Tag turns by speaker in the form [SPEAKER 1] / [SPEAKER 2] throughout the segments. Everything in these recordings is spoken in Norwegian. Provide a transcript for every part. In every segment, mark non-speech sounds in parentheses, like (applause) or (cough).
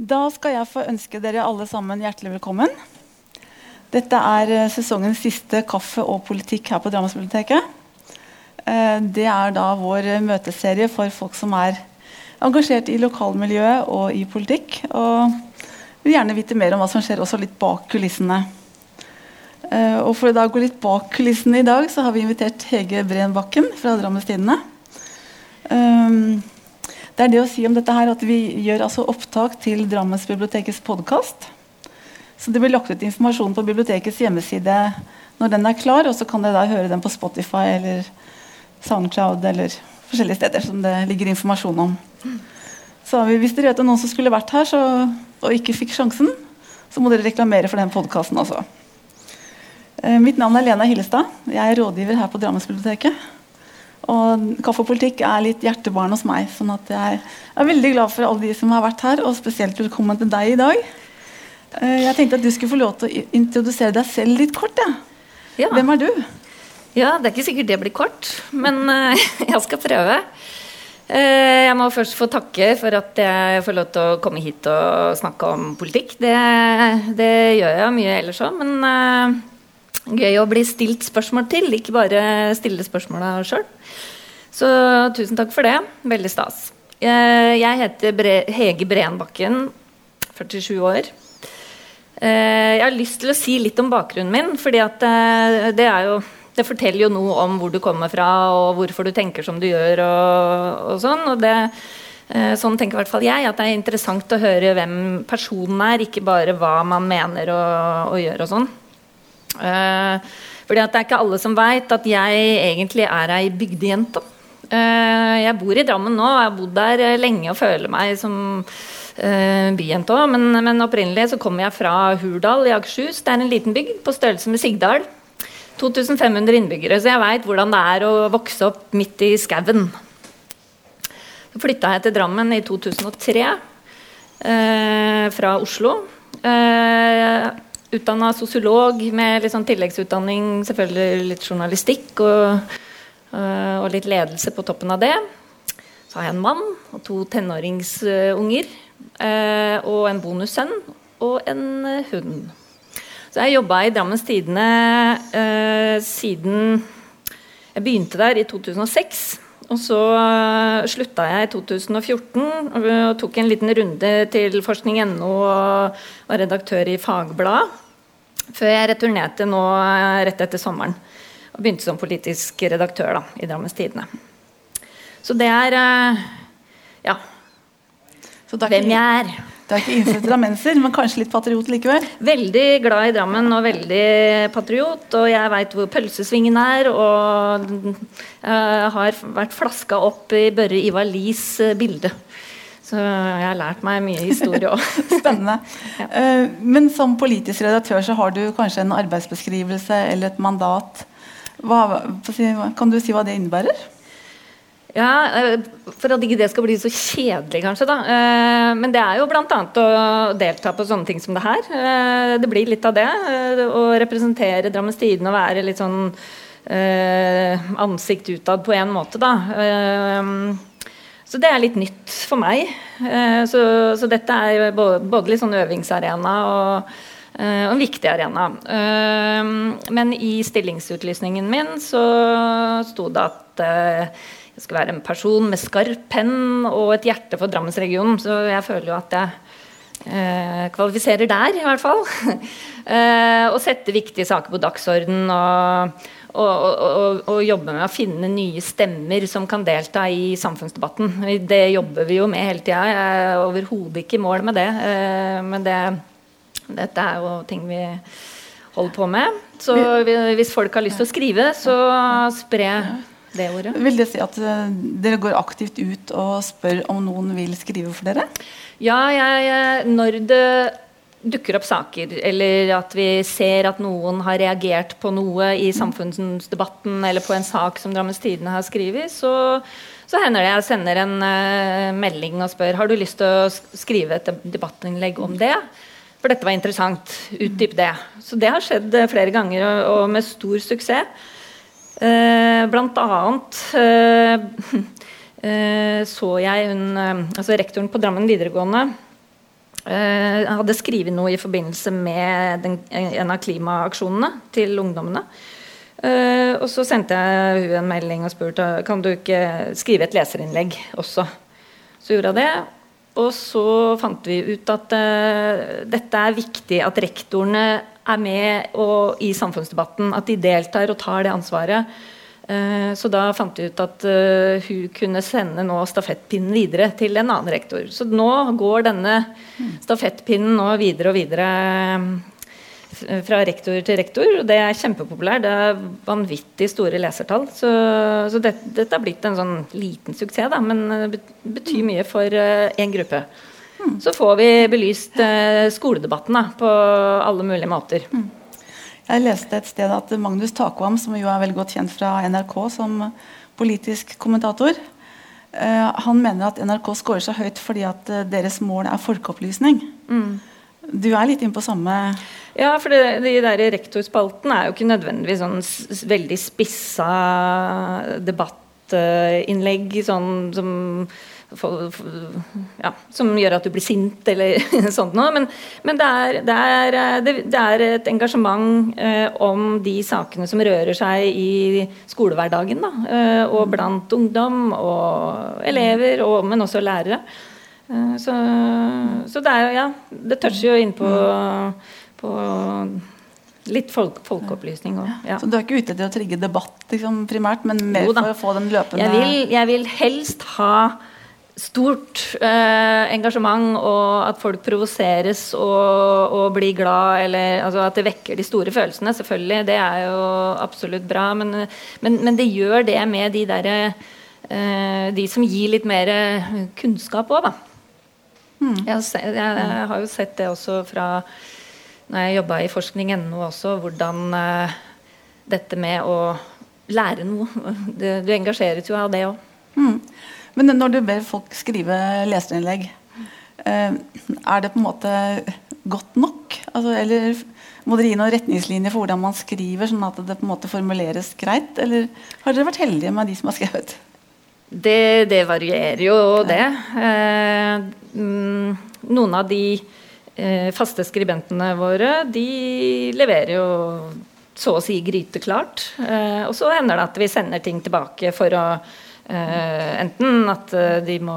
[SPEAKER 1] Da skal jeg få ønske dere alle sammen hjertelig velkommen. Dette er eh, sesongens siste kaffe og politikk her på Drammensbiblioteket. Eh, det er da vår møteserie for folk som er engasjert i lokalmiljøet og i politikk. Og vil gjerne vite mer om hva som skjer også litt bak kulissene. Eh, og for å gå litt bak kulissene i dag, så har vi invitert Hege Breen Bakken fra Drammens Tidende. Det er det å si om dette her at Vi gjør altså opptak til Drammensbibliotekets podkast. Så det blir lagt ut informasjon på bibliotekets hjemmeside når den er klar. Og så kan dere da høre den på Spotify eller Soundcloud eller forskjellige steder som det ligger informasjon om. Så hvis dere vet om noen som skulle vært her så, og ikke fikk sjansen, så må dere reklamere for den podkasten også. Eh, mitt navn er Lena Hillestad. Jeg er rådgiver her på Drammensbiblioteket. Og kaffepolitikk er litt hjertebarn hos meg. sånn at jeg er veldig glad for alle de som har vært her, og spesielt velkommen til deg i dag. Eh, jeg tenkte at du skulle få lov til å introdusere deg selv litt kort. Ja. ja. Hvem er du?
[SPEAKER 2] Ja, Det er ikke sikkert det blir kort, men uh, (laughs) jeg skal prøve. Uh, jeg må først få takke for at jeg får lov til å komme hit og snakke om politikk. Det, det gjør jeg mye ellers òg, men gøy å bli stilt spørsmål til, ikke bare stille spørsmåla sjøl. Så tusen takk for det. Veldig stas. Jeg heter Bre Hege Breenbakken, 47 år. Jeg har lyst til å si litt om bakgrunnen min, fordi det, jo, det forteller jo noe om hvor du kommer fra, og hvorfor du tenker som du gjør, og, og sånn. Og det, sånn tenker i hvert fall jeg, at det er interessant å høre hvem personen er, ikke bare hva man mener og, og gjør og sånn. Uh, fordi at det er ikke alle som veit at jeg egentlig er ei bygdejente. Uh, jeg bor i Drammen nå, jeg har bodd der lenge og føler meg som uh, byjente òg. Men, men, opprinnelig så kommer jeg fra Hurdal i Akershus. Det er en liten bygd på størrelse med Sigdal. 2500 innbyggere, så jeg veit hvordan det er å vokse opp midt i skauen. Så flytta jeg til Drammen i 2003 fra Oslo. Uh, utdanna sosiolog med litt sånn tilleggsutdanning, selvfølgelig litt journalistikk og, uh, og, litt ledelse på toppen av det. Så har jeg en mann og to tenåringsunger. Uh, og en bonussønn og en uh, hund. Så jeg jobba i Drammens Tidende siden jeg begynte der i 2006. Og så slutta jeg i 2014 og tok en liten runde til forskning.no og var redaktør i Fagbladet. Før jeg returnerte nå rett etter sommeren og begynte som politisk redaktør da, i Drammens Tidende. Så det er ja. Så hvem jeg er.
[SPEAKER 1] Du er ikke innfødt drammenser, men kanskje litt patriot likevel?
[SPEAKER 2] Veldig glad i Drammen og veldig patriot. Og jeg veit hvor pølsesvingen er. Og jeg har vært flaska opp i Børre Ivar Lies eh, bilde. Så jeg har lært meg mye historie òg. (laughs)
[SPEAKER 1] Spennende. ja. Eh, men som politisk redaktør så har du kanskje en arbeidsbeskrivelse eller et mandat. Hva, kan du si hva det innebærer?
[SPEAKER 2] Ja, eh, For at ikke det skal bli så kjedelig, kanskje. da. Eh, men det er jo bl.a. å delta på sånne ting som det her. Det blir litt av det. Å representere Drammens Tidende og være litt sånn ansikt utad på en måte, da. Så det er litt nytt for meg. Eh, så, dette er både litt sånn øvingsarena og, eh, og en viktig arena. Eh, men i stillingsutlysningen min så sto det at skal være en person med skarp penn og et hjerte for Drammensregionen. Så jeg føler jo at jeg kvalifiserer der, i hvert fall. (laughs) og setter viktige saker på dagsorden og og, og, og, jobbe med å finne nye stemmer som kan delta i samfunnsdebatten. Det jobber vi jo med hele tida. Jeg er overhodet ikke i mål med det. Eh, men det, dette er jo ting vi holder på med. Så hvis folk har lyst til å skrive, så spre det ordet.
[SPEAKER 1] Vil det si at eh, dere går aktivt ut og spør om noen vil skrive for dere?
[SPEAKER 2] Ja, jeg, når det dukker opp saker, eller at vi ser at noen har reagert på noe i samfunnsdebatten eller på en sak som Drammens Tidende har skrevet, så, så, hender det jeg sender en uh, melding og spør har du lyst til å skrive et debattinnlegg om det. For dette var interessant. Utdyp det. Så det har skjedd uh, flere ganger, og, og, med stor suksess. Uh, blant annet (laughs) så jeg hun, altså rektoren på Drammen videregående hadde skrevet noe i forbindelse med den, en av klimaaksjonene til ungdommene. Og så sendte jeg hun en melding og spurte kan du ikke skrive et leserinnlegg også. Så gjorde jeg det. Og så fant vi ut at dette er viktig at rektorene er med og, i samfunnsdebatten. At de deltar og tar det ansvaret. Uh, så da fant vi ut at hun kunne sende nå stafettpinnen videre til en annen rektor. Så nå går denne stafettpinnen nå videre og videre fra rektor til rektor. og Det er kjempepopulært. Det er vanvittig store lesertall. Så, så det, dette har blitt en sånn liten suksess, da, men det betyr mye for én gruppe. Mm. Så får vi belyst uh, skoledebatten da, på alle mulige måter. Mm.
[SPEAKER 1] Jeg leste et sted at Magnus Takvam, som jo er veldig godt kjent fra NRK som politisk kommentator, uh, han mener at NRK scorer så høyt fordi at deres mål er folkeopplysning. Mm. Du er litt inne på samme
[SPEAKER 2] Ja, for det, de der rektorspalten er jo ikke nødvendigvis sånn veldig spissa debattinnlegg sånn som for, for, ja, som gjør at du blir sint eller (laughs) sånt noe. Men, men det, er, det, er, det, det, er, et engasjement eh, om de sakene som rører seg i skolehverdagen. Da, eh, og blant ungdom og elever, og, men også lærere. Eh, så, så, det er ja Det toucher jo inn på, på litt folk, folkeopplysning òg. Ja.
[SPEAKER 1] Så du er ikke ute etter å trigge debatt liksom, primært, men mer for å få den løpende
[SPEAKER 2] jeg vil, jeg vil helst ha stort eh, engasjement, og at folk provoseres og, og, blir glad, eller altså at det vekker de store følelsene. Selvfølgelig, det er jo absolutt bra, men, men, men det gjør det med de derre eh, De som gir litt mer kunnskap òg, da. Mm. Jeg, jeg, jeg, har jo sett det også fra når jeg jobba i forskning.no også, hvordan eh, dette med å lære noe (laughs) Du engasjeres jo av det òg. Mm.
[SPEAKER 1] Men når du ber folk skrive leserinnlegg, uh, er det på en måte godt nok? Altså, eller må dere gi noen retningslinjer for hvordan man skriver, sånn at det på en måte formuleres greit? Eller har dere vært heldige med de som har skrevet?
[SPEAKER 2] Det, det varierer jo, det. Eh, mm, noen av de eh, faste skribentene våre, de leverer jo så å si gryteklart. Eh, og så hender det at vi sender ting tilbake for å eh, Enten at eh, de må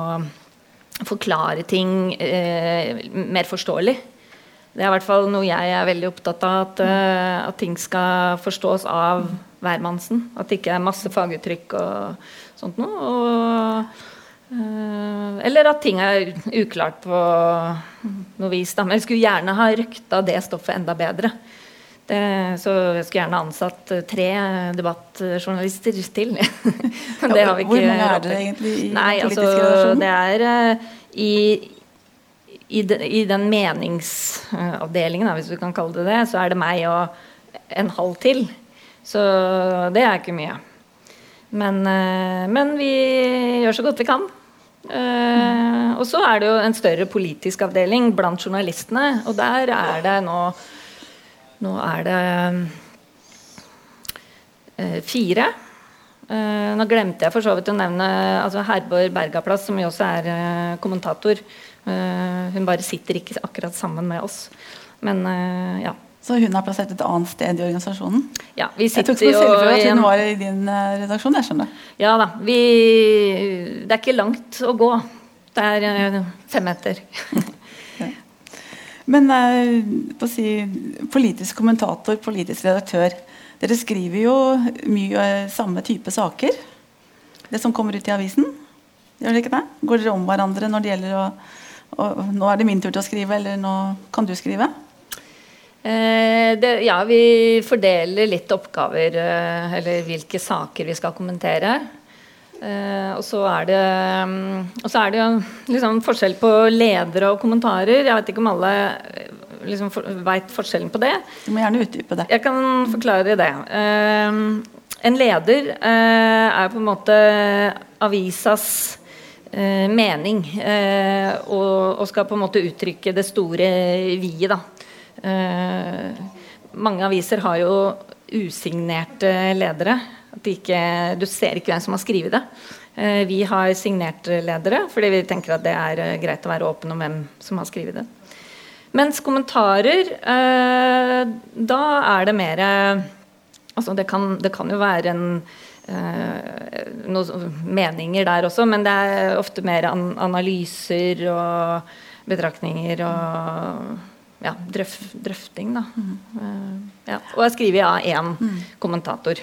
[SPEAKER 2] forklare ting eh, mer forståelig. Det er i hvert fall noe jeg er veldig opptatt av. At, at ting skal forstås av hvermannsen. At det ikke er masse faguttrykk og sånt noe. Og, eller at ting er uklart på noe vis. Da. Men jeg skulle gjerne ha røkta det stoffet enda bedre. Det, så jeg skulle gjerne ansatt tre debattjournalister til. (laughs) Men det har vi ikke
[SPEAKER 1] Hvor mange er det egentlig i
[SPEAKER 2] Nei,
[SPEAKER 1] altså,
[SPEAKER 2] Det er uh, i, i, de, i, den meningsavdelingen, hvis du kan kalle det det, så er det meg og en halv til. Så det er ikke mye. Men, eh, men, vi gjør så godt vi kan. Og så er det jo en større politisk avdeling blant journalistene, og der er det nå Nå er det uh, fire. Uh, nå glemte jeg for så vidt å nevne altså Herborg Bergaplass, som jo også er kommentator. hun bare sitter ikke akkurat sammen med oss. Men ja.
[SPEAKER 1] Så hun er plassert et annet sted i organisasjonen?
[SPEAKER 2] Ja, vi sitter
[SPEAKER 1] jeg tok som for at hun var i din redaksjon. jeg skjønner.
[SPEAKER 2] Ja da. Vi, det er ikke langt å gå. Det er fem meter. (laughs)
[SPEAKER 1] Men uh, si, politisk kommentator, politisk redaktør. Dere skriver jo mye samme type saker. Det som kommer ut i avisen. Gjør dere ikke det? Går dere om hverandre når det gjelder å, å Nå er det min tur til å skrive, eller nå kan du skrive?
[SPEAKER 2] Eh, det, ja, vi fordeler litt oppgaver, eh, eller hvilke saker vi skal kommentere. Eh, og så er det, Og så er det liksom forskjell på ledere og kommentarer. Jeg vet ikke om alle eh, liksom for, veit forskjellen på det.
[SPEAKER 1] Du må gjerne utdype det.
[SPEAKER 2] Jeg kan forklare det. Uh, en leder uh, er på en måte avisas mening, og, og, skal på en måte uttrykke det store vi-et. Uh, mange aviser har jo usignerte ledere. Ikke, du ser ikke hvem som har skrevet det. Eh, vi har signert ledere, fordi vi tenker at det er eh, greit å være åpen om hvem som har skrevet det. Mens kommentarer, eh, da er det mer Altså det kan, det kan jo være en noen meninger der også, men det er ofte mer an analyser og betraktninger og ja, drøf, drøfting, da. Mm. ja. Og jeg skriver av én mm. kommentator.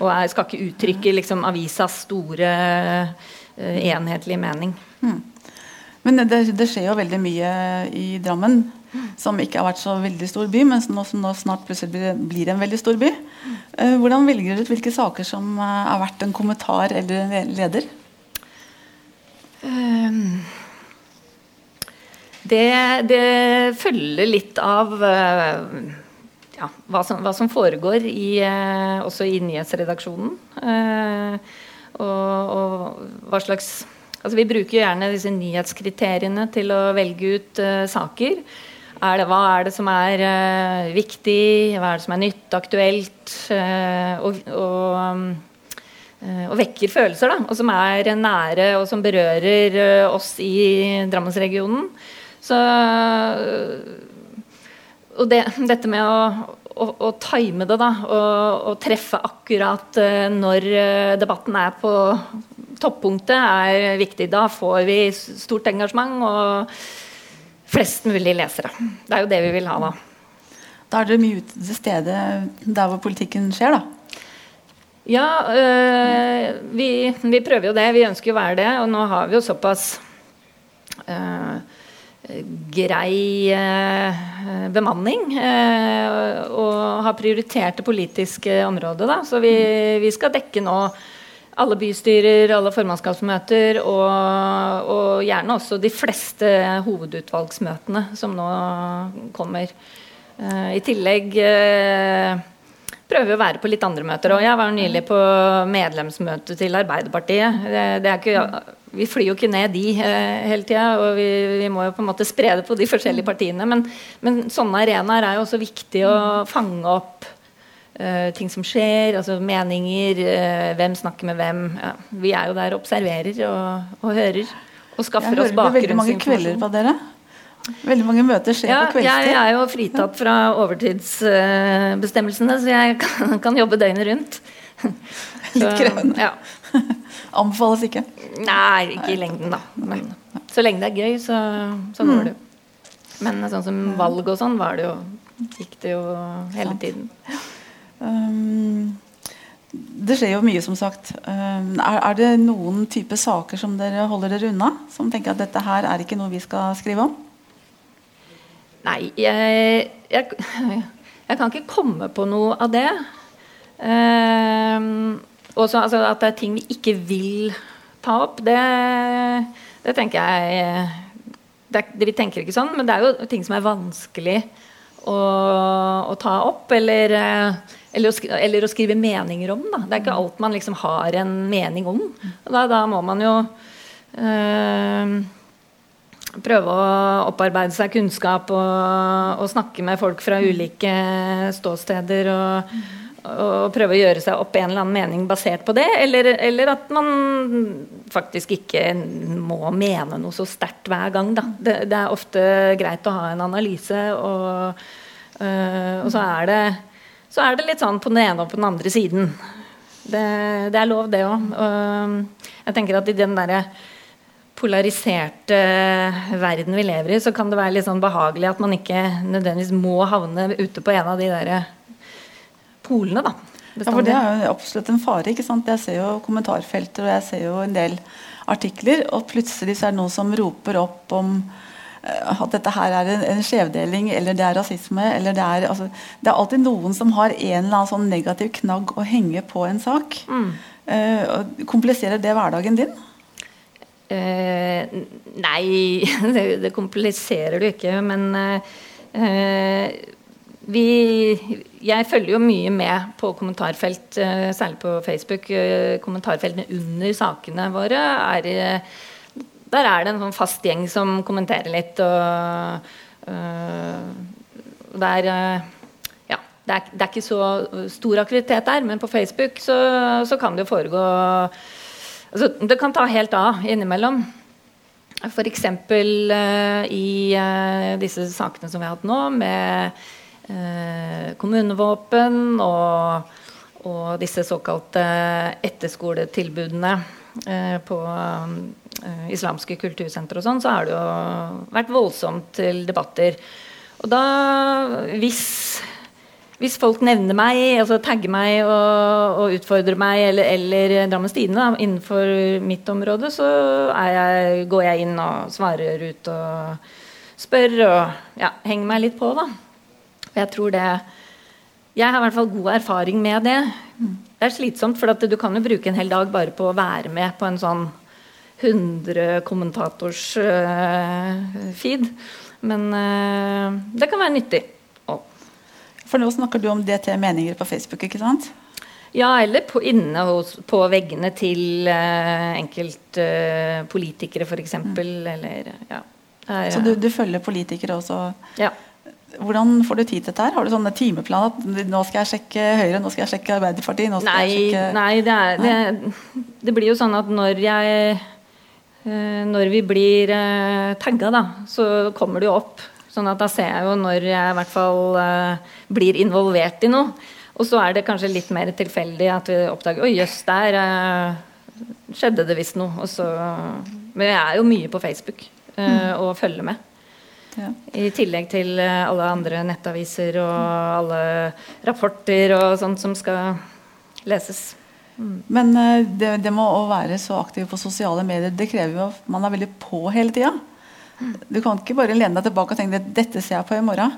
[SPEAKER 2] Og jeg skal ikke uttrykke liksom, avisas store, uh, enhetlige mening. Mm.
[SPEAKER 1] Men det, det, skjer jo veldig mye i Drammen som ikke har vært så veldig stor by, men som nå, som nå snart plutselig blir, blir, en veldig stor by. Uh, hvordan velger du ut hvilke saker som uh, er verdt en kommentar eller en leder? Um,
[SPEAKER 2] det, det, følger litt av uh, ja, hva, som, hva, som, foregår i, eh, også i nyhetsredaksjonen. Eh, og, og, hva slags Altså vi bruker gjerne disse nyhetskriteriene til å velge ut eh, saker. Er det, hva er det som er uh, viktig, hva er det som er nytt, aktuelt? Uh, og, og, og, vekker følelser, da. Og som er nære, og som berører oss i Drammensregionen. Så og det, dette med å, å, å, time det, da, og, og treffe akkurat uh, når uh, debatten er på toppunktet, er viktig. Da får vi stort engasjement og flest mulig lesere. Det er jo det vi vil ha da.
[SPEAKER 1] Da er dere mye ute til stede der hvor politikken skjer, da?
[SPEAKER 2] Ja, øh, vi, vi, prøver jo det. Vi ønsker jo å være det. Og nå har vi jo såpass øh, grei eh, bemanning. Eh, og har prioritert det politiske området. Da. Så vi, vi, skal dekke nå alle bystyrer, alle formannskapsmøter og, og, gjerne også de fleste hovedutvalgsmøtene som nå kommer. Eh, I tillegg prøver vi å være på litt andre møter òg. Jeg var nylig på medlemsmøte til Arbeiderpartiet. Det, det er ikke vi flyr jo ikke ned de eh, hele tida, og vi, vi, må jo på en måte spre det på de forskjellige partiene. Men, men sånne arenaer er jo også viktig å fange opp eh, ting som skjer, altså meninger, eh, hvem snakker med hvem. Ja, vi er jo der og observerer og, og hører. Og skaffer oss bakgrunnsinformasjon. Jeg hører veldig
[SPEAKER 1] mange kvelder på dere. Veldig mange møter skjer
[SPEAKER 2] ja,
[SPEAKER 1] på kveldstid.
[SPEAKER 2] Jeg er jo fritatt fra overtidsbestemmelsene, så jeg kan, (laughs) kan jobbe døgnet rundt.
[SPEAKER 1] Litt krevende. Ja. (laughs) Anbefales ikke?
[SPEAKER 2] Nei, ikke i lengden, da. Men så lenge det er gøy, så, så går mm. det jo. Men sånn som valg og sånn var det jo Gikk det jo hele tiden. Um,
[SPEAKER 1] det skjer jo mye, som sagt. Um, er, er, det noen type saker som dere holder dere unna? Som tenker at dette her er ikke noe vi skal skrive om?
[SPEAKER 2] Nei, jeg, jeg, (laughs) jeg kan ikke komme på noe av det. Um, også, altså, at det er ting vi ikke vil ta opp, det, det tenker jeg det, det, Vi tenker ikke sånn, men det er jo ting som er vanskelig å, å ta opp. Eller, eller, å eller, å skrive, meninger om. Da. Det er ikke alt man liksom har en mening om. Da, da, må man jo øh, prøve å opparbeide seg kunnskap og, og, snakke med folk fra ulike ståsteder. og og prøve å gjøre seg opp en eller annen mening basert på det, eller, eller at man faktisk ikke må mene noe så sterkt hver gang. Det, det, er ofte greit å ha en analyse, og, øh, og så, er det, så, er det, litt sånn på den ene og på den andre siden. Det, det er lov, det òg. Jeg tenker at i den derre polariserte verden vi lever i, så kan det være litt sånn behagelig at man ikke nødvendigvis må havne ute på en av de derre polene, da.
[SPEAKER 1] Ja, for Det er jo absolutt en fare. ikke sant? Jeg ser jo kommentarfelter og jeg ser jo en del artikler, og plutselig så er det noen som roper opp om uh, at dette her er en, en skjevdeling, eller det er rasisme. eller Det er, altså, det er alltid noen som har en eller annen sånn negativ knagg å henge på en sak. Mm. Uh, kompliserer det hverdagen din?
[SPEAKER 2] Uh, nei, (laughs) det, det, kompliserer du ikke. Men vi, jeg følger jo mye med på kommentarfelt, eh, særlig på Facebook. Eh, kommentarfeltene under sakene våre er eh, Der er det en sånn fast gjeng som kommenterer litt. Og, og det er ja, det er, det er, ikke så stor aktivitet der, men på Facebook så, så kan det jo foregå altså, det kan ta helt av innimellom. F.eks. I disse sakene som vi har hatt nå, med kommunevåpen og, og, disse såkalte etterskoletilbudene på islamske kultursentre og sånn, så har det jo vært voldsomt til debatter. Og da, hvis hvis folk nevner meg, altså tagger meg og, og utfordrer meg, eller, eller Drammens Tidende innenfor mitt område, så jeg, går jeg inn og svarer ut og spør og ja, henger meg litt på, da. Jeg tror det Jeg har i hvert fall god erfaring med det. Det er slitsomt, for du kan jo bruke en hel dag bare på å være med på en sånn 100 kommentators uh, feed. Men uh, det kan være nyttig.
[SPEAKER 1] For nå snakker du om DT Meninger på Facebook, ikke sant?
[SPEAKER 2] Ja, eller på, inne hos, på veggene til uh, enkeltpolitikere, uh, f.eks. Mm. Eller ja.
[SPEAKER 1] Er, Så du, du, følger politikere også?
[SPEAKER 2] Ja.
[SPEAKER 1] Hvordan får du tid til dette? her? Har du sånne timeplaner? at nå skal jeg sjekke Høyre, nå skal jeg sjekke Arbeiderpartiet? Nå
[SPEAKER 2] skal nei,
[SPEAKER 1] jeg sjekke...
[SPEAKER 2] nei, det, er, det, det, blir jo sånn at når jeg uh, Når vi blir uh, tagga, da, så kommer det jo opp Sånn at da ser jeg jo når jeg i hvert fall uh, blir involvert i noe. Og så er det kanskje litt mer tilfeldig at vi oppdager Oi, jøss, der skjedde det visst noe. Så, men jeg er jo mye på Facebook mm. og følger med. Ja. I tillegg til alle andre nettaviser og alle rapporter og sånt som skal leses.
[SPEAKER 1] Mm. Men det, det med å være så aktiv på sosiale medier, det krever jo at man er veldig på hele tida. Du kan ikke bare lene deg tilbake og tenke at dette ser jeg på i morgen.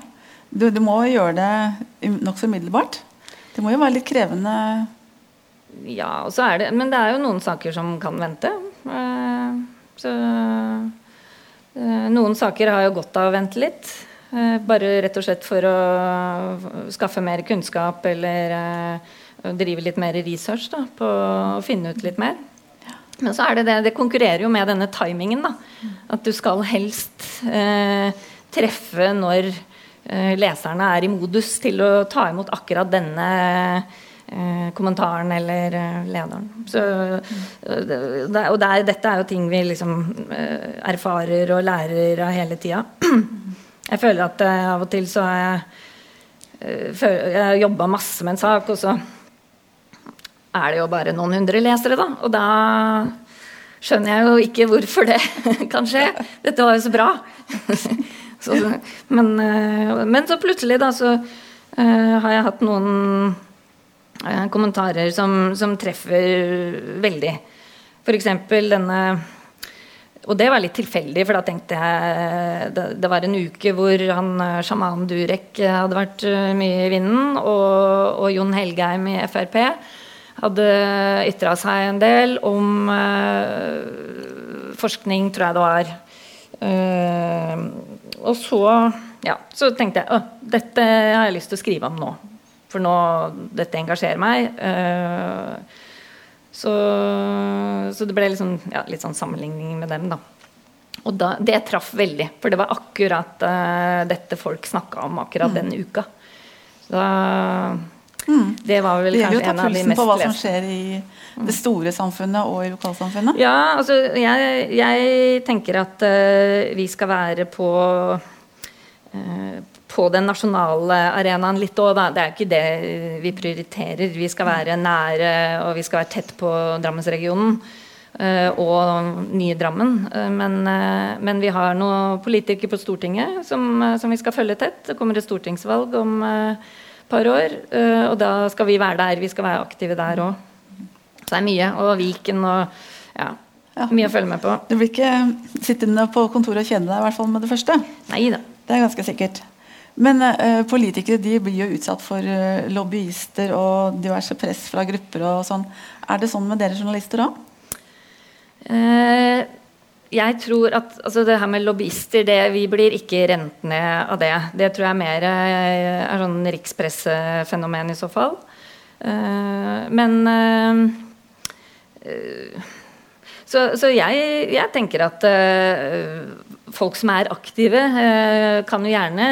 [SPEAKER 1] Du, du må gjøre det nokså umiddelbart. Det må jo være litt krevende.
[SPEAKER 2] Ja, det, men det er jo noen saker som kan vente. Eh, så eh, Noen saker har jo godt av å vente litt. Eh, bare rett og slett for å skaffe mer kunnskap eller drive litt mer research da, på å finne ut litt mer. Men så er det det, det konkurrerer jo med denne timingen. da, At du skal helst eh, treffe når eh, leserne er i modus til å ta imot akkurat denne eh, kommentaren eller eh, lederen. Så, eh, og det er, dette er jo ting vi liksom eh, erfarer og lærer av hele tida. (clears throat) Jeg føler at av og til så har jeg, jeg jobba masse med en sak, og så er det jo bare noen hundre lesere, da. Og da skjønner jeg jo ikke hvorfor det (laughs) kan skje. Dette var jo så bra. (laughs) så, men, eh, men, så plutselig, da, så har jeg hatt noen kommentarer som, som, treffer veldig. F.eks. denne og det var litt tilfeldig, for da tenkte jeg det, det, var en uke hvor han sjamanen Durek hadde vært mye i vinden, og, og Jon Helgheim i Frp hadde ytra seg en del om uh, forskning, tror jeg det var. Uh, og så, ja, så tenkte jeg at dette har jeg lyst til å skrive om nå. For nå, dette engasjerer meg. Uh, så, så, det ble liksom, ja, litt sånn sammenligning med dem, da. Og da, det traff veldig, for det var akkurat dette folk snakka om akkurat mm. den uka. Så Mm. Det var vel kanskje en av de mest leste. Det gjelder jo å ta pulsen på hva som
[SPEAKER 1] skjer i det store samfunnet og i lokalsamfunnet.
[SPEAKER 2] Ja, altså jeg, jeg tenker at uh, vi skal være på uh, på den nasjonale arenaen litt òg, da. Det er ikke det vi prioriterer. Vi skal være nære, og vi skal være tett på Drammensregionen. Uh, og nye Drammen. Uh, men, men, vi har noen politikere på Stortinget som, som, vi skal følge tett. Det kommer et stortingsvalg om et par år. Eh, og da skal vi være der. Vi skal være aktive der òg. Så det er mye. Og Viken og ja, ja. Mye å følge med på.
[SPEAKER 1] Du blir ikke sittende på kontoret og kjenne deg i hvert fall med det første?
[SPEAKER 2] Neida.
[SPEAKER 1] Det er ganske sikkert. Men eh, politikere de blir jo utsatt for eh, lobbyister og diverse press fra grupper og sånn. Er det sånn med dere journalister òg?
[SPEAKER 2] Uh, jeg tror at altså det her med lobbyister, det, vi blir ikke rent ned av det. Det tror jeg mer eh, er sånn rikspressefenomen i så fall. Uh, men så, så jeg, jeg, tenker at folk som er aktive, kan jo gjerne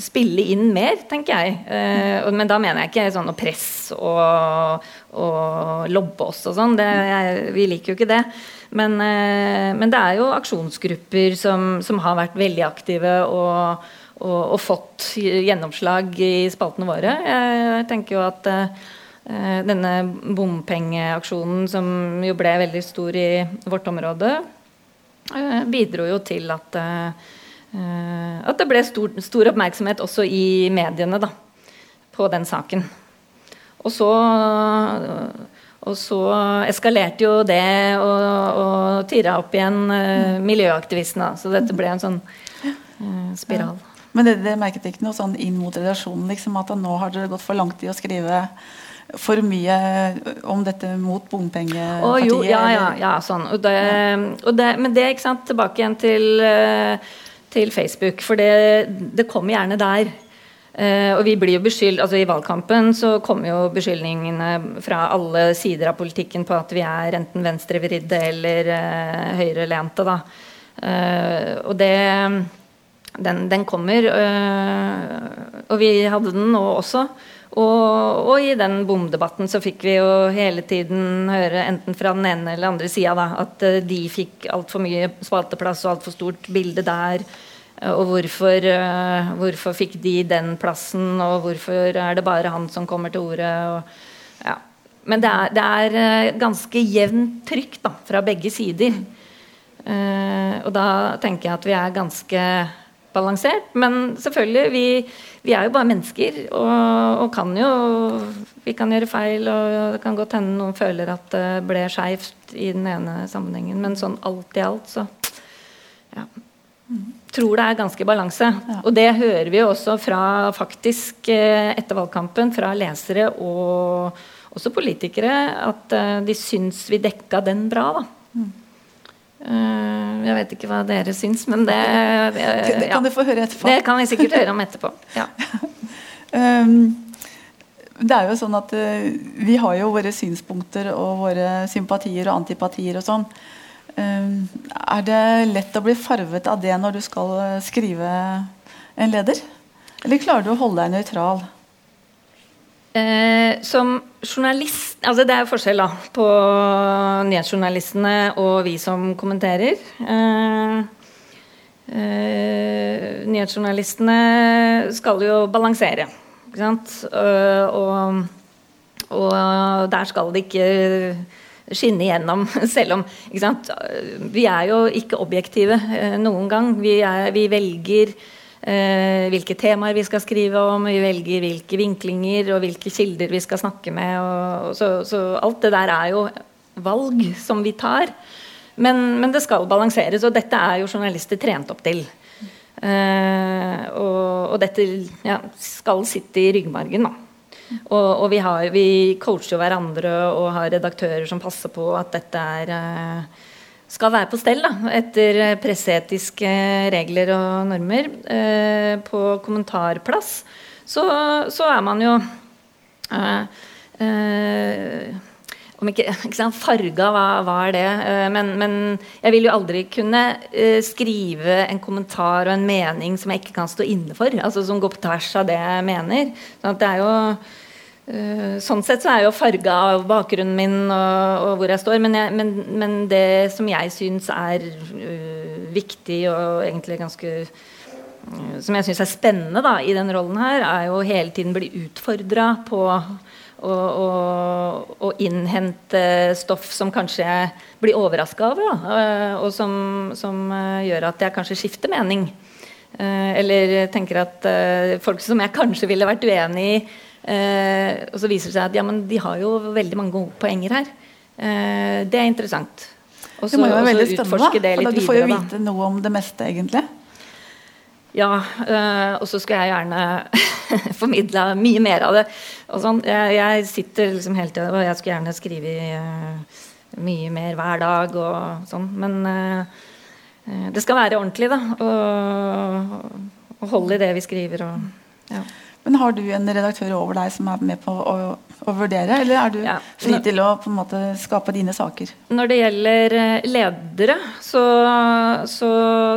[SPEAKER 2] spille inn mer, tenker jeg. Eh, men da mener jeg ikke sånn å presse og, og lobbe oss og sånn. Vi liker jo ikke det. Men, eh, men, det er jo aksjonsgrupper som, som har vært veldig aktive og, og, og, fått gjennomslag i spaltene våre. Jeg tenker jo at eh, denne bompengeaksjonen, som jo ble veldig stor i vårt område, eh, bidro jo til at eh, Eh, at det ble stor, stor, oppmerksomhet også i mediene da, på den saken. Og så, og så eskalerte jo det og, og tirra opp igjen uh, miljøaktivistene. Så dette ble en sånn spiral.
[SPEAKER 1] Men det, det merket ikke noe sånn inn mot redaksjonen? Liksom, at nå har dere gått for langt i å skrive for mye om dette mot bompengepartiet?
[SPEAKER 2] Oh, jo, ja, ja, ja, sånn. Og det, og det, men det, ikke sant, tilbake igjen til til Facebook, for det, det kommer gjerne der. Uh, og vi blir jo beskyldt, altså I valgkampen så kommer jo beskyldningene fra alle sider av politikken på at vi er enten venstrevridde eller uh, høyrelente. da. Uh, og det den, den kommer. og vi hadde den nå også. Og, og, i den bomdebatten så fikk vi jo hele tiden høre, enten fra den ene eller andre sida, at uh, de fikk altfor mye spalteplass og altfor stort bilde der. Og hvorfor, uh, hvorfor, fikk de den plassen, og hvorfor er det bare han som kommer til orde? Ja. Men det er, det er ganske jevnt trykk da, fra begge sider. og da tenker jeg at vi er ganske balansert. Men selvfølgelig, vi, vi er jo bare mennesker og, og, kan jo Vi kan gjøre feil, og det kan godt hende noen føler at det ble skeivt i den ene sammenhengen, men sånn alt i alt, så ja. Tror det er ganske balanse. Ja. Og det hører vi jo også fra faktisk eh, etter valgkampen fra lesere og også politikere, at eh, de syns vi dekka den bra. da. Mm. Eh, jeg vet ikke hva dere syns, men det,
[SPEAKER 1] det, (laughs) det kan ja. du få høre etterpå.
[SPEAKER 2] Det kan vi sikkert høre om etterpå. Ja.
[SPEAKER 1] um, (laughs) det er jo sånn at uh, Vi har jo våre synspunkter og våre sympatier og antipatier og sånn. Um, er det lett å bli farvet av det når du skal eh, skrive en leder? Eller klarer du å holde deg nøytral?
[SPEAKER 2] Eh, som journalist altså Det er jo forskjell da, på nyhetsjournalistene og vi som kommenterer. Eh, eh, nyhetsjournalistene skal jo balansere, ikke sant. Eh, og, og, der skal det ikke skinne igjennom, (laughs) selv om Vi er jo ikke objektive eh, noen gang. Vi, er, vi velger hvilke temaer vi skal skrive om, vi velger hvilke vinklinger og hvilke kilder vi skal snakke med. Og, så, så, alt det der er jo valg som vi tar. Men, men, det skal balanseres, og dette er jo journalister trent opp til. Eh, og, og, dette ja, skal sitte i ryggmargen, da. Og, og vi, har, vi, coacher hverandre og har redaktører som passer på at dette er eh, skal være på stell da, etter presseetiske regler og normer. Eh, på kommentarplass så, så, er man jo eh, eh, om ikke, (laughs) ikke sant, Farga, hva, hva, er det? Eh, men, men, jeg vil jo aldri kunne eh, skrive en kommentar og en mening som jeg ikke kan stå inne for. Altså Som går på tvers av det jeg mener. Sånn det er jo Eh, sånn sett så er jeg jo farga av bakgrunnen min og, og hvor jeg står. Men, jeg, men, men, det som jeg syns er uh, viktig og egentlig ganske uh, Som jeg syns er spennende da, i den rollen her, er jo hele tiden bli utfordra på å, å, å, innhente stoff som kanskje jeg blir overraska over. Da, uh, og som, som gjør at jeg kanskje skifter mening. eller tenker at folk som jeg kanskje ville vært uenig i Eh, og så viser det seg at ja, men de har jo veldig mange gode poenger her. Eh, det er interessant.
[SPEAKER 1] Også, det må jo være veldig spennende, da. For du får jo videre, vite noe om det meste, egentlig.
[SPEAKER 2] Ja, eh, og så skal jeg gjerne (laughs) formidle mye mer av det. Sånn. Jeg, jeg, sitter liksom hele tida og jeg skulle gjerne skrive øh, mye mer hver dag og sånn. Men øh, det skal være ordentlig, da. Og, og holde i det vi skriver. Og, ja.
[SPEAKER 1] Men har du en redaktør over deg som er med på å, å vurdere, eller er du ja. fri til å på en måte skape dine saker?
[SPEAKER 2] Når det gjelder eh, ledere, så, så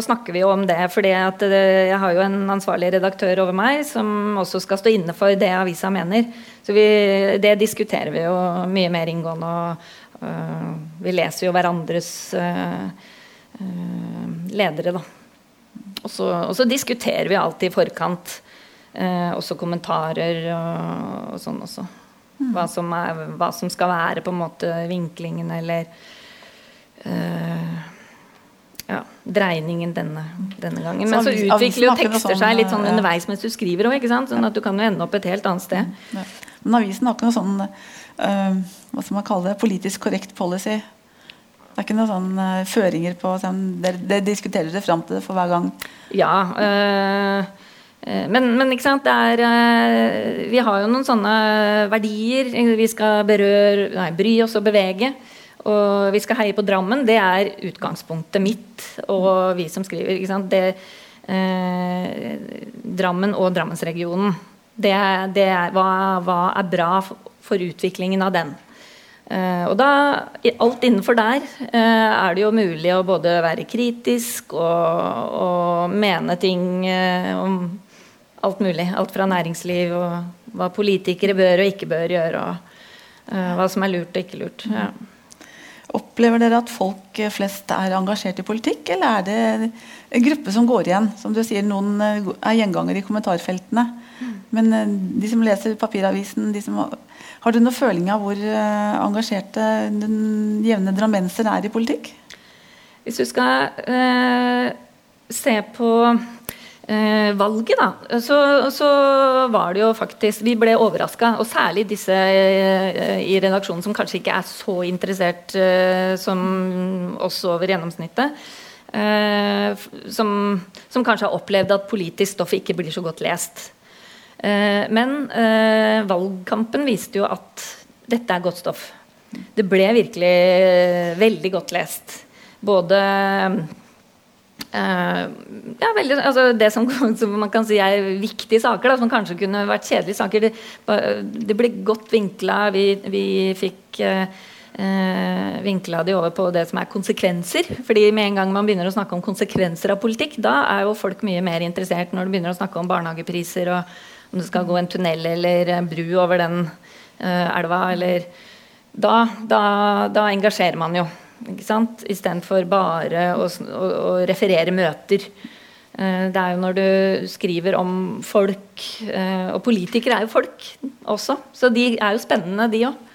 [SPEAKER 2] snakker vi jo om det. For jeg har jo en ansvarlig redaktør over meg som også skal stå inne for det avisa mener. Så vi, det diskuterer vi jo mye mer inngående. og uh, Vi leser jo hverandres uh, uh, ledere, da. Og så, og så, diskuterer vi alltid i forkant. Eh, også kommentarer og, og sånn også. Mm. Hva, som er, hva, som skal være på en måte vinklingen eller eh, ja, dreiningen denne, denne gangen. Men så utvikler jo tekster seg litt sånn underveis mens du skriver òg, sånn at du kan jo ende opp et helt annet sted. Ja.
[SPEAKER 1] Men avisen har ikke noe sånn uh, hva skal man kalle det, politisk korrekt policy. Det er ikke noen sånn uh, føringer på sånn, Dere det diskuterer det fram til det for hver gang?
[SPEAKER 2] Ja. Uh, men, men, ikke sant, er, vi har jo noen sånne verdier. Vi skal berøre, nei, bry oss og bevege. Og vi skal heie på Drammen. Det er utgangspunktet mitt og vi som skriver. ikke sant, det, eh, Drammen og Drammensregionen. Det, det er, hva, hva, er bra for utviklingen av den? Eh, og da, alt innenfor der, eh, er det jo mulig å både være kritisk og, og mene ting uh, om alt mulig. Alt fra næringsliv og hva politikere bør og ikke bør gjøre. Og hva som er lurt og ikke lurt. Ja.
[SPEAKER 1] Opplever dere at folk flest er engasjert i politikk, eller er det en gruppe som går igjen? Som du sier, Noen er gjengangere i kommentarfeltene. Mm. Men de som leser papiravisen, de som har du noen føling av hvor uh, engasjerte den jevne drammenser er i politikk?
[SPEAKER 2] Hvis du skal eh, se på uh, valget, da, så, så, var det jo faktisk Vi ble overraska, og særlig disse i redaksjonen som kanskje ikke er så interessert som oss over gjennomsnittet. Som, som kanskje har opplevd at politisk stoff ikke blir så godt lest. Eh, men eh, valgkampen viste jo at dette er godt stoff. Det ble virkelig eh, veldig godt lest. Både ja, veldig, altså det som, (laughs) som, man kan si er viktige saker, da, som kanskje kunne vært kjedelige saker, det, det ble godt vinkla. Vi, vi fikk eh, vinkla de over på det som er konsekvenser. fordi med en gang man begynner å snakke om konsekvenser av politikk, da er jo folk mye mer interessert når du begynner å snakke om barnehagepriser og om det skal gå en tunnel eller en bru over den uh, elva, eller da, da, da, engasjerer man jo. Ikke sant? Istedenfor bare å, å, å, referere møter. Uh, det er jo når du skriver om folk uh, Og politikere er jo folk også, så de er jo spennende, de òg.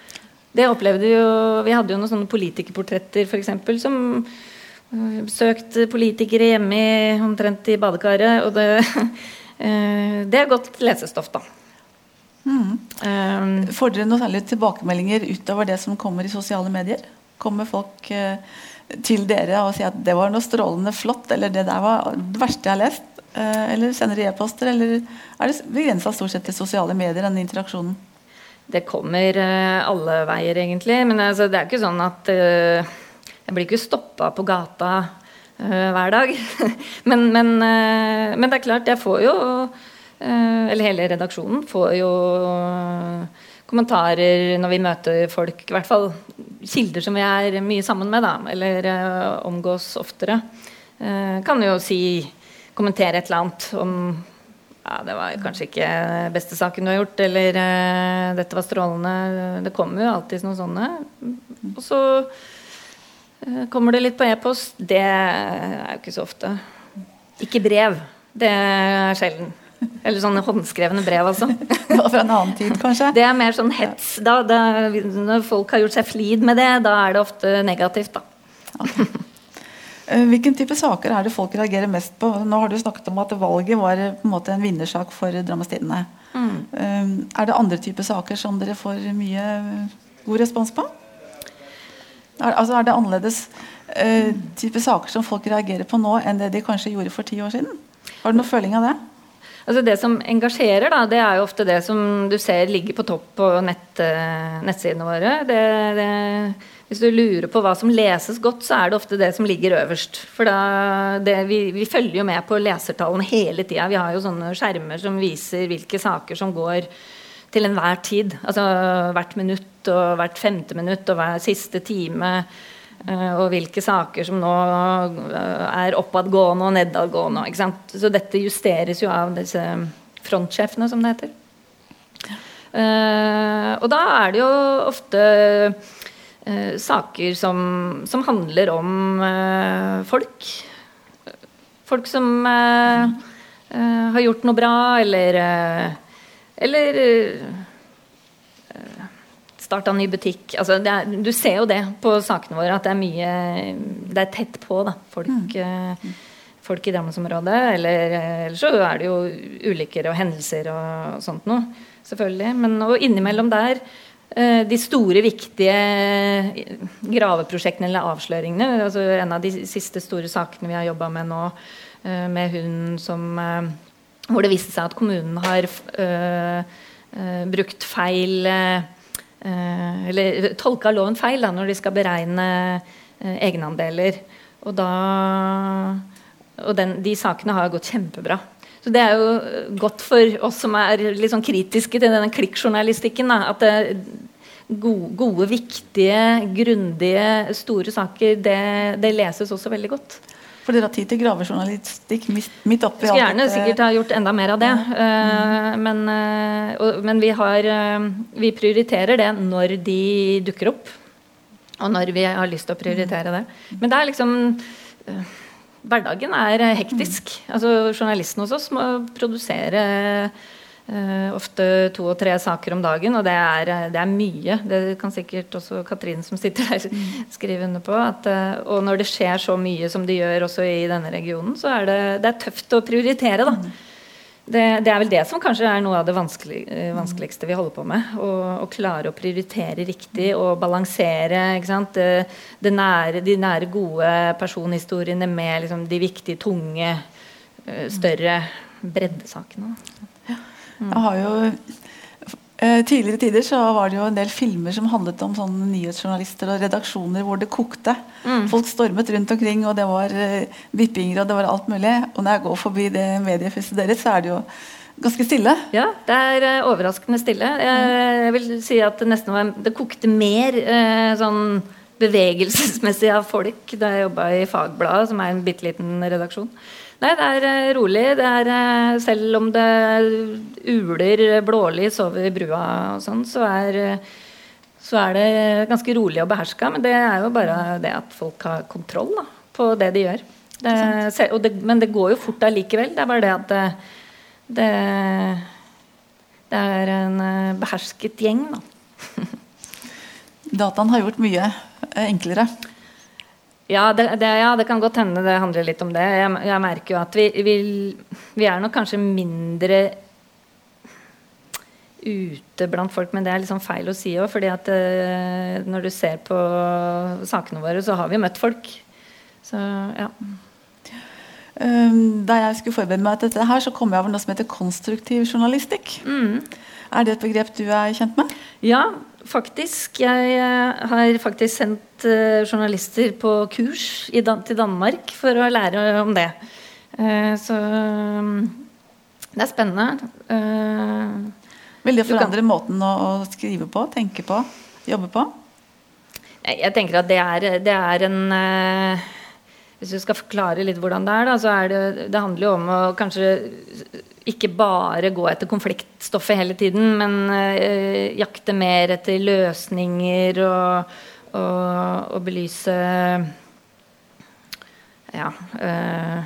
[SPEAKER 2] Det opplevde jo Vi hadde jo noen sånne politikerportretter, f.eks., som besøkte politikere hjemme i, omtrent i badekaret. Og det (laughs) Eh, det er godt lesestoff, da.
[SPEAKER 1] Mm. Um, Får dere noen særlige tilbakemeldinger utover det som kommer i sosiale medier? Kommer folk uh, til dere og sier at det var noe strålende flott, eller det der var det verste jeg har lest? Uh, eller sender de e-poster, eller er det begrensa stort sett til sosiale medier, denne interaksjonen?
[SPEAKER 2] Det kommer uh, alle veier, egentlig. Men altså, det er ikke sånn at jeg blir ikke stoppa på gata hver dag. (laughs) men, men, men, det er klart, jeg får jo Eller hele redaksjonen får jo kommentarer når vi møter folk. I hvert fall kilder som vi er mye sammen med, da, eller omgås oftere. kan jo si kommentere et eller annet om ja, det var kanskje ikke beste saken du har gjort, eller uh, dette var strålende. Det kommer jo alltid noen sånne. Og så kommer det litt på e-post? Det er jo ikke så ofte. Ikke brev. Det er sjelden. Eller sånne håndskrevne brev, altså. (laughs)
[SPEAKER 1] Det var fra en annen tid, kanskje?
[SPEAKER 2] Det er mer sånn hets. Da, da, når folk har gjort seg flid med det, da er det ofte negativt, da. Okay.
[SPEAKER 1] Eh, hvilken type saker er det folk reagerer mest på? Nå har du snakket om at valget var på en måte en vinnersak for Drammestidene. Mm. Eh, er det andre typer saker som dere får mye god respons på? Er, altså er det annerledes uh, type saker som folk reagerer på nå, enn det de kanskje gjorde for ti år siden? Har du noen føling av det?
[SPEAKER 2] Altså Det som engasjerer, da, det er jo ofte det som du ser ligger på topp på nett, uh, nettsidene våre. Det, det, hvis du lurer på hva som leses godt, så er det ofte det som ligger øverst. For da, det, vi, vi, følger jo med på lesertallene hele tida. Vi har jo sånne skjermer som viser hvilke saker som går til enhver tid. Altså hvert minutt og hvert femte minutt og hver siste time. Uh, og hvilke saker som nå uh, er oppadgående og nedadgående. Ikke sant? Så dette justeres jo av disse frontsjefene, som det heter. Uh, og da er det jo ofte saker som, som, handler om folk. Folk som har gjort noe bra, eller eller starta ny butikk. Altså, er, du ser jo det på sakene våre, at det er mye Det er tett på, da. Folk, mm. uh, folk i Drammensområdet. Eller, eller så er det jo ulykker og hendelser og sånt noe. Selvfølgelig. Men og innimellom der uh, de store, viktige graveprosjektene eller avsløringene. altså En av de siste store sakene vi har jobba med nå, med hun som hvor det viste seg at kommunen har brukt feil Eller tolka loven feil da, når de skal beregne egenandeler. Og, da, og den, de sakene har gått kjempebra. Så det er jo godt for oss som er litt sånn kritiske til denne klikkjournalistikken. At det, gode, gode, viktige, grundige, store saker, det, det leses også veldig godt.
[SPEAKER 1] For dere har tid til gravejournalistikk midt oppi
[SPEAKER 2] alt Skulle gjerne sikkert ha gjort enda mer av det. Ja. Uh, men, uh, og, men vi, har, uh, vi prioriterer det når de dukker opp. Og når vi har lyst til å prioritere det. Men det er liksom Hverdagen er hektisk. Altså Journalisten hos oss må produsere ofte to og tre saker om dagen, og det er, eh, det er, mye. Det kan sikkert også Katrine som sitter der, mm. skrive under på. At, uh, og når det skjer så mye som det gjør også i denne regionen, så er det, det er tøft å prioritere. da. Mm. Det, det, er vel det som kanskje er noe av det vanskelig, vanskeligste vi holder på med. Å, å klare å prioritere riktig og balansere det, det nære, de nære, gode personhistoriene med liksom, de viktige, tunge, større breddesakene.
[SPEAKER 1] Mm. Jeg har jo eh, Tidligere tider så var det jo en del filmer som handlet om sånne nyhetsjournalister og redaksjoner hvor det kokte. Mm. Folk stormet rundt omkring, og det var uh, vippinger og det var alt mulig. Og når jeg går forbi det mediehuset deres, så er det jo ganske stille.
[SPEAKER 2] Ja, det er uh, overraskende stille. Jeg, jeg, vil si at det nesten var, det kokte mer sånn bevegelsesmessig av folk da jeg jobba i Fagbladet, som er en bitte liten redaksjon. Nei, det er uh, rolig. Det er, uh, selv om det uler blålys over brua og sånn, så er, så er det ganske rolig og beherska. Men det er jo bare det at folk har kontroll da, på det de gjør. Det, det, men det går jo fort allikevel. Det er bare det at det, det, det er en behersket gjeng, da. (laughs)
[SPEAKER 1] Dataen har gjort mye enklere.
[SPEAKER 2] Ja det, det, ja, det, kan godt hende det handler litt om det. Jeg, jeg merker jo at vi, vi, vi, er nok kanskje mindre ute blant folk, men det er liksom feil å si òg. fordi at uh, når du ser på sakene våre, så har vi møtt folk. Så ja.
[SPEAKER 1] Um, da jeg skulle forberede meg til dette, her, så kom jeg over noe som heter konstruktiv journalistikk. Mm. Er det et begrep du er kjent med?
[SPEAKER 2] Ja, faktisk. Jeg uh, har faktisk sendt uh, journalister på kurs Dan til Danmark for å lære om det. Uh, så um, det er spennende.
[SPEAKER 1] Vil det forandre måten å, å, skrive på, tenke på, jobbe på?
[SPEAKER 2] Jeg tenker at det er, det er en Hvis du skal forklare litt hvordan det er, da, så er det, det handler jo om å kanskje ikke bare gå etter konfliktstoffet hele tiden, men uh, jakte mer etter løsninger og, og, og belyse ja, øh,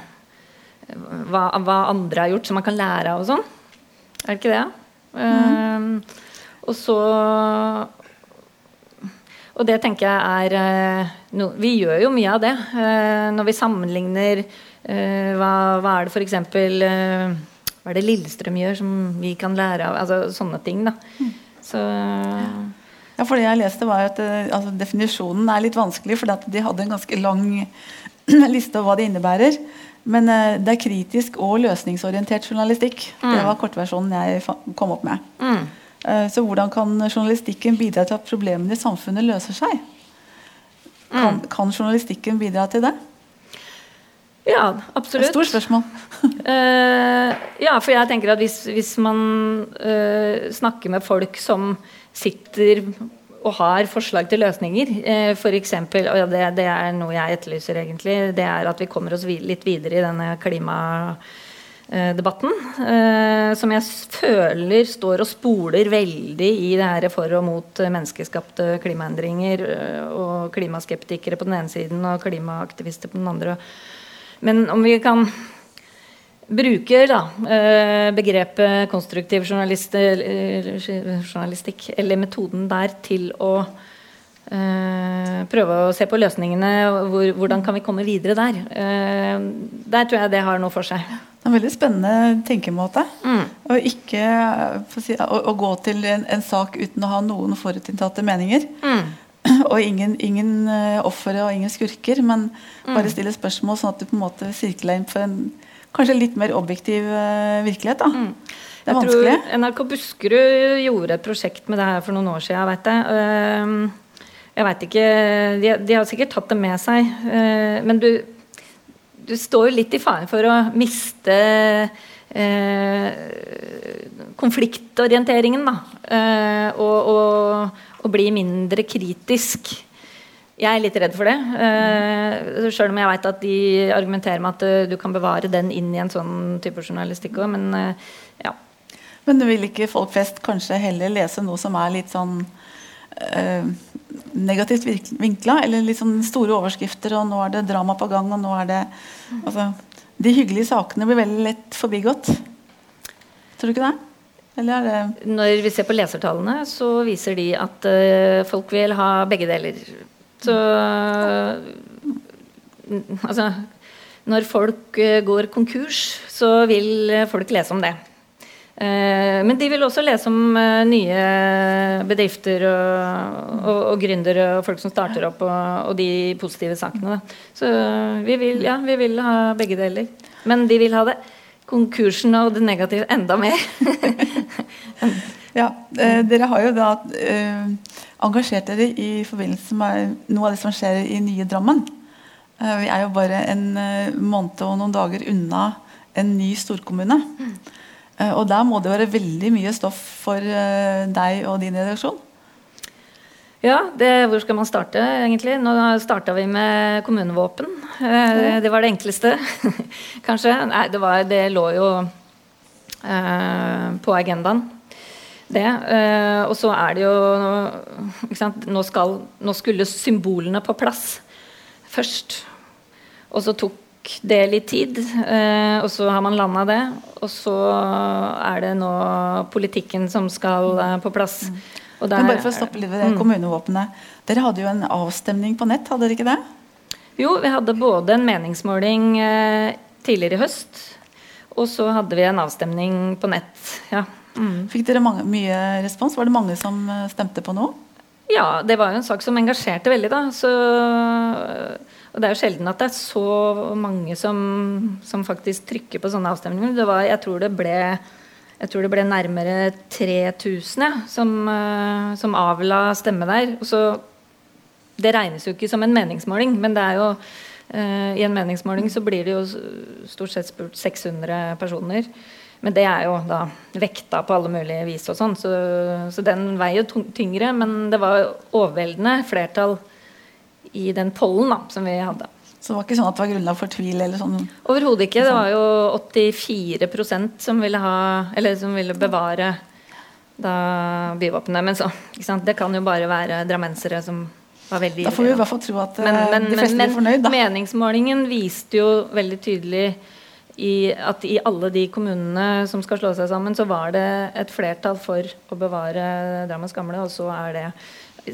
[SPEAKER 2] hva, hva, andre har gjort som man kan lære av og sånn. Er det ikke det? Mm. Uh, og så Og det tenker jeg er uh, no, Vi gjør jo mye av det. Uh, når vi sammenligner hva, hva, er det f.eks. hva er det Lillestrøm gjør som vi kan lære av? Altså sånne ting, da. Mm. Så
[SPEAKER 1] ja, for det jeg leste var at eh, altså, Definisjonen er litt vanskelig, for de hadde en ganske lang (clears throat) liste over hva det innebærer. Men uh, det er kritisk og løsningsorientert journalistikk. Mm. Det var kortversjonen jeg kom opp med. Mm. Uh, så hvordan kan journalistikken bidra til at problemene i samfunnet løser seg? Kan, mm. kan journalistikken bidra til det?
[SPEAKER 2] Ja, absolutt.
[SPEAKER 1] Et stort spørsmål.
[SPEAKER 2] uh, (laughs) ja, for jeg tenker at hvis, hvis man snakker med folk som sitter og har forslag til løsninger, uh, f.eks. Og det, det, er noe jeg etterlyser, egentlig. Det er at vi kommer oss litt videre i denne klimadebatten. Uh, som jeg føler står og spoler veldig i det her for og mot menneskeskapte klimaendringer. og klimaskeptikere på den ene siden og klimaaktivister på den andre. Men om vi kan bruker da, eh, begrepet konstruktiv journalistikk, eller metoden der, til å uh, prøve å se på løsningene. Hvor, hvordan kan vi komme videre der? Der tror jeg det har noe for seg.
[SPEAKER 1] Det er en veldig spennende tenkemåte. Mm. Å, ikke, si, å, å, gå til en, en, sak uten å ha noen forutinntatte meninger. Mm. (clears throat) Og ingen, ingen ofre og ingen skurker, men mm. bare stille spørsmål sånn at du på en måte sirkler inn for en kanskje litt mer objektiv uh, virkelighet. da. Mm. Det er jeg vanskelig.
[SPEAKER 2] Tror NRK Buskerud gjorde et prosjekt med det her for noen år siden. Vet jeg. Uh, jeg vet ikke de, de, har sikkert tatt det med seg. Uh, men du, du står litt i fare for å miste konfliktorienteringen, da. Og, og, og, bli mindre kritisk jeg er litt redd for det. Uh, Sjøl om jeg vet at de argumenterer med at uh, du kan bevare den inn i en sånn type journalistikk òg, men uh, ja.
[SPEAKER 1] Men du vil ikke folk flest kanskje heller lese noe som er litt sånn negativt vinkla? Eller litt sånn store overskrifter, og nå er det drama på gang, og nå er det altså, De hyggelige sakene blir veldig lett forbigått. Tror du ikke det?
[SPEAKER 2] Når vi ser på lesertallene, så viser de at folk vil ha begge deler. Så Altså Når folk uh, går konkurs, så vil folk lese om det. Men de vil også lese om nye bedrifter og, og, og gründere og folk som starter opp, og, og de positive sakene. Så vi vil, ja, vi vil ha begge deler. Men de vil ha det konkursen og det negative enda mer. (laughs)
[SPEAKER 1] ja, dere har jo da engasjert dere i forbindelse med noe av det som skjer i nye Drammen. Eh, vi er jo bare en eh, måned og noen dager unna en ny storkommune. Mm. Og der må det være veldig mye stoff for deg og din redaksjon?
[SPEAKER 2] Ja, det, hvor skal man starte, egentlig? Nå starta vi med kommunevåpen. Det var det enkleste, (laughs) kanskje. Nei, det, var, det lå jo eh, på agendaen det. Uh, og så er det jo nå, skal, nå, skulle symbolene på plass først. Og så tok det litt tid, uh, og så har man landa det. Og så er det nå politikken som skal uh, på plass.
[SPEAKER 1] Der, Men bare for å stoppe litt ved det mm. kommunevåpenet. Dere hadde jo en avstemning på nett, hadde dere ikke det?
[SPEAKER 2] Jo, vi hadde både en meningsmåling tidligere i høst, og så hadde vi en avstemning på nett. ja
[SPEAKER 1] Mm. Fikk dere mange, mye respons? Var det mange som eh, stemte på noe?
[SPEAKER 2] Ja, det var jo en sak som engasjerte veldig, da. Så, og det er jo sjelden at det er så mange som, som faktisk trykker på sånne avstemninger. Det var, jeg, tror det ble, jeg tror det ble nærmere 3000 ja, som, uh, som avla stemme der. Og så, det regnes jo ikke som en meningsmåling, men det er jo uh, i en meningsmåling så blir det jo stort sett spurt 600 personer. Men det er jo da vekta på alle mulige vis og sånn, så, så, den veier tyngre. Men det var overveldende flertall i den pollen da, som vi hadde.
[SPEAKER 1] Så det var ikke sånn at det var grunnlag for tvil? eller sånn?
[SPEAKER 2] Overhodet ikke. Det var jo 84% som ville, ha, eller som ville bevare da byvåpenet. Men så, det kan jo bare være drammensere som var veldig
[SPEAKER 1] Da får vi i hvert fall tro at men, men, de fleste men, blir fornøyd.
[SPEAKER 2] da. Meningsmålingen viste jo veldig tydelig i at i alle de kommunene som skal slå seg sammen, så var det et flertall for å bevare Drammens gamle, og så er det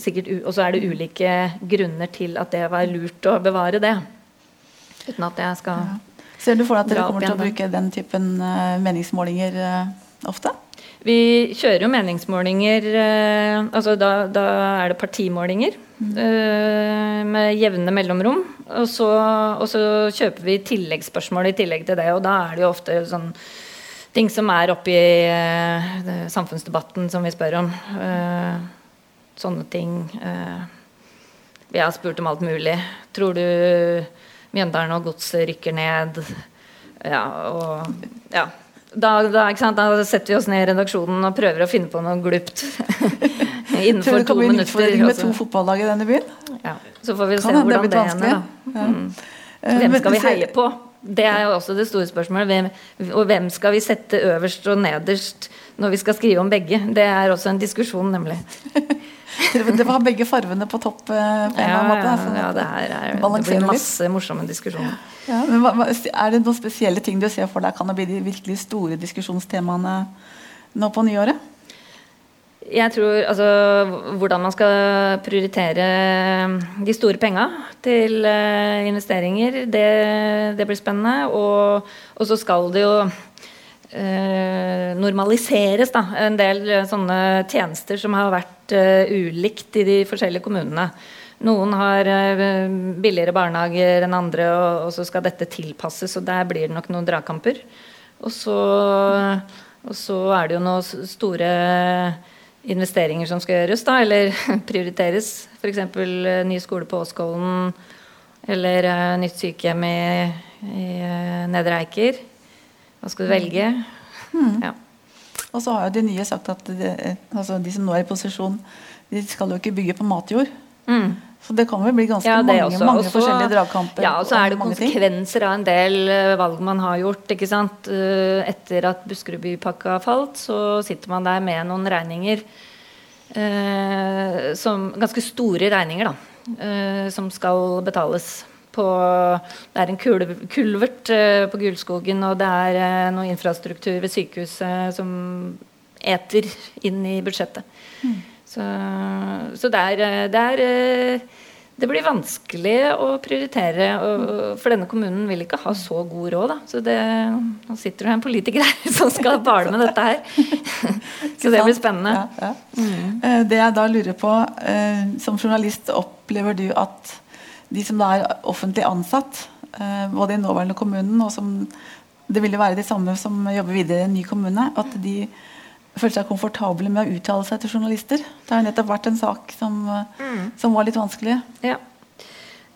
[SPEAKER 2] sikkert og så er det ulike grunner til at det var lurt å bevare det. Uten at jeg skal ja.
[SPEAKER 1] Ser du for deg at dere kommer til å bruke den typen uh, meningsmålinger uh, ofte?
[SPEAKER 2] Vi kjører jo meningsmålinger uh, altså da, da, er det partimålinger mm. med jevne mellomrom. Og så, og så, kjøper vi tilleggsspørsmål i tillegg til det, og da er det jo ofte sånn ting som er oppi uh, samfunnsdebatten som vi spør om. Sånne ting. Vi har spurt om alt mulig. Tror du Mjøndalen og Godset rykker ned? Ja, og ja. da, da, da, setter vi oss ned i redaksjonen og prøver å finne på noe glupt. (laughs)
[SPEAKER 1] Innenfor to minutter. Tror du det kan bli en utfordring med to fotballag i denne byen?
[SPEAKER 2] Ja, Så får vi se kan hvordan det ender. Mm. Eh, hvem skal vi heie på? Det er jo også det store spørsmålet. Hvem, og hvem skal vi sette øverst og nederst når vi skal skrive om begge? Det er også en diskusjon, nemlig. (laughs)
[SPEAKER 1] det var begge farvene på topp? Eh, på en ja, måte,
[SPEAKER 2] sånn ja, det, er, det blir masse morsomme diskusjoner.
[SPEAKER 1] Ja, er det noen spesielle ting du ser for deg kan det bli de virkelig store diskusjonstemaene nå på nyåret?
[SPEAKER 2] Jeg tror altså Hvordan man skal prioritere de store penga til uh, investeringer, det, det, blir spennende. Og, og, så skal det jo uh, normaliseres da, en del sånne tjenester som har vært ulikt i de forskjellige kommunene. Noen har billigere barnehager enn andre, og, og, så skal dette tilpasses. Og der blir det nok noen dragkamper. Og så, og så er det jo noen store investeringer som skal gjøres, da, eller (laughs) prioriteres. F.eks. Uh, ny skole på Åskollen eller uh, nytt sykehjem i, i uh, Nedre Eiker. Hva skal du velge? Mm.
[SPEAKER 1] Ja. Og så har jo de nye sagt at de, altså de som nå er i posisjon, de skal jo ikke bygge på matjord. Mm. Så det kan vel bli ganske ja, mange, mange også, forskjellige dragkamper.
[SPEAKER 2] Ja, og så er det konsekvenser av en del uh, valg man har gjort. ikke sant? Uh, etter at Buskerudbypakka falt, så sitter man der med noen regninger Eh, som Ganske store regninger, da. som skal betales på Det er en kulvert på Gulskogen, og det er noe infrastruktur ved sykehuset som eter inn i budsjettet. Mm. Så, så det, er, det, er, eh, det blir vanskelig å prioritere. for denne kommunen vil ikke ha så god råd. Da. Så det, nå sitter det en politiker her (laughs) som skal bale med dette her. (laughs) Så det blir spennende. Ja, ja.
[SPEAKER 1] Eh, det jeg da lurer på, eh, som journalist opplever du at de som da er offentlig ansatt, både i nåværende kommunen og som det ville være de samme som jobber videre i en ny kommune, at de følte seg komfortable med å uttale seg til journalister. Det har nettopp vært en sak som, mm. som var litt vanskelig.
[SPEAKER 2] Ja.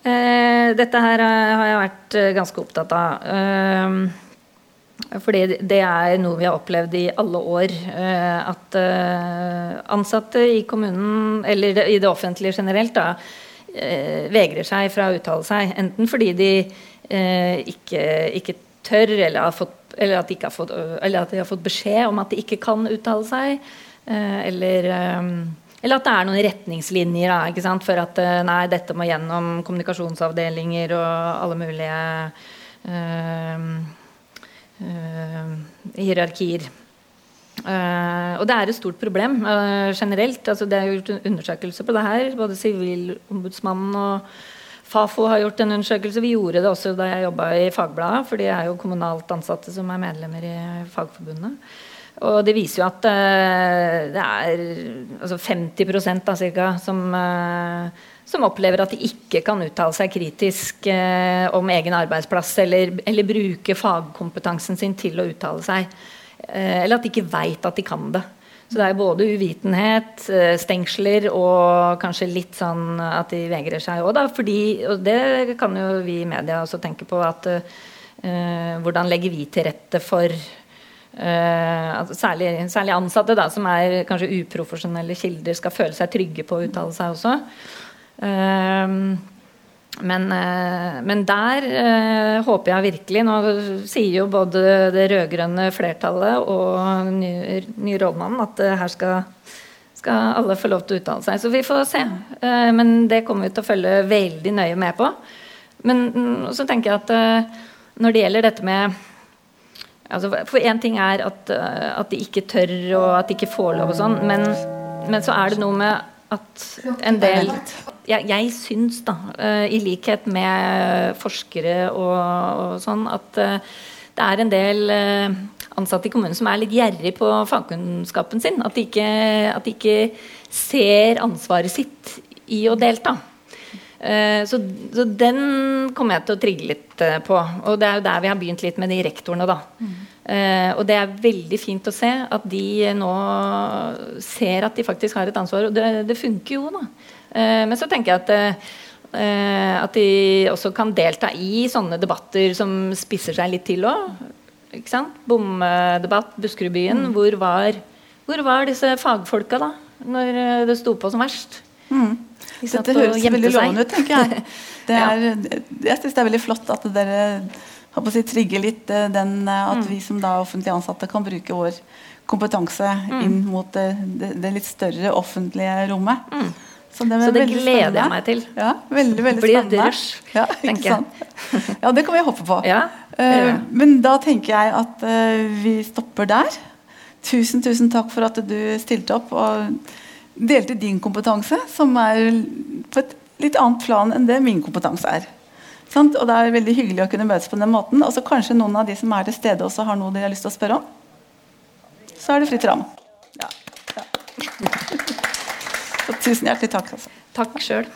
[SPEAKER 2] Eh, dette her eh, har jeg vært eh, ganske opptatt av. Eh, fordi det er noe vi har opplevd i alle år. Eh, at eh, ansatte i kommunen, eller i det offentlige generelt, da, vegrer seg fra å uttale seg. Enten fordi de ikke, ikke tør, eller har fått eller at, de fått, eller at, de har fått beskjed om at de ikke kan uttale seg. Eller, eller at det er noen retningslinjer da, for at nei, dette må gjennom kommunikasjonsavdelinger og alle mulige øh, øh, hierarkier. Uh, og det er et stort problem uh, generelt. Altså, det er gjort undersøkelser på det her. Både Sivilombudsmannen og Fafo har gjort en undersøkelse. Vi gjorde det også da jeg jobba i Fagbladet, for de er jo kommunalt ansatte som er medlemmer i Fagforbundet. Og det viser jo at uh, det er altså 50 da, cirka, som, uh, som, opplever at de ikke kan uttale seg kritisk uh, om egen arbeidsplass, eller, eller, bruke fagkompetansen sin til å uttale seg. eller at de ikke veit at de kan det. Så det er både uvitenhet, eh, stengsler og kanskje litt sånn at de vegrer seg òg, da. Fordi, og det kan jo vi i media også tenke på, at uh, hvordan legger vi til rette for uh, altså særlig, særlig, ansatte, da, som er kanskje uprofesjonelle kilder, skal føle seg trygge på å uttale seg også. Uh, men, eh, men, der eh, håper jeg virkelig Nå sier jo både det rød-grønne flertallet og ny, ny rådmannen at eh, her skal, skal, alle få lov til å uttale seg. Så vi får se. Men det kommer vi til å følge veldig nøye med på. Men mm, så tenker jeg at når det gjelder dette med altså, For én ting er at, at, de ikke tør, og at de ikke får lov og sånn, men, men så er det noe med at en del Jeg, jeg syns, da, uh, i likhet med forskere og, og sånn, at uh, det er en del ansatte i kommunen som er litt gjerrig på fagkunnskapen sin. At de, ikke, at de ikke ser ansvaret sitt i å delta. Så, så, den kommer jeg til å trigge litt på. Og det er jo der vi har begynt litt med de rektorene, da. Mm. Uh, og det er veldig fint å se at de nå ser at de faktisk har et ansvar. Og det, det funker jo, da. Uh, men så tenker jeg at, uh, at de også kan delta i sånne debatter som spisser seg litt til òg. Bomdebatt, Buskerudbyen.
[SPEAKER 1] Mm.
[SPEAKER 2] Hvor, var, hvor var disse fagfolka da, når eh, det sto på som verst?
[SPEAKER 1] Mm. Dette høres veldig lovende ut, tenker jeg. (laughs) Det
[SPEAKER 2] Ja.
[SPEAKER 1] er, Jeg syns det er veldig flott at dere si, trigger litt eh, den eh,
[SPEAKER 2] Mm.
[SPEAKER 1] at vi som da offentlig ansatte kan bruke vår kompetanse
[SPEAKER 2] Mm.
[SPEAKER 1] inn mot det, det, det litt større offentlige rommet. Så det,
[SPEAKER 2] Mm. Så det gleder jeg meg til.
[SPEAKER 1] Ja, veldig, veldig
[SPEAKER 2] Blir
[SPEAKER 1] spennende.
[SPEAKER 2] rush,
[SPEAKER 1] ja,
[SPEAKER 2] tenker jeg.
[SPEAKER 1] Ja, det kan vi håpe på.
[SPEAKER 2] Ja, ja.
[SPEAKER 1] Eh, men da tenker jeg at vi stopper der. Tusen, tusen takk for at du stilte opp og delte din kompetanse, som er på et litt annet plan enn det min kompetanse er. Sant? Og det er veldig hyggelig å kunne møtes på den måten. Og så kanskje noen av de som er til stede også har noe de har lyst til å spørre om. Så er det fritt fram. Ja, ja. (laughs) Tusen hjertelig takk. Altså.
[SPEAKER 2] Takk sjøl.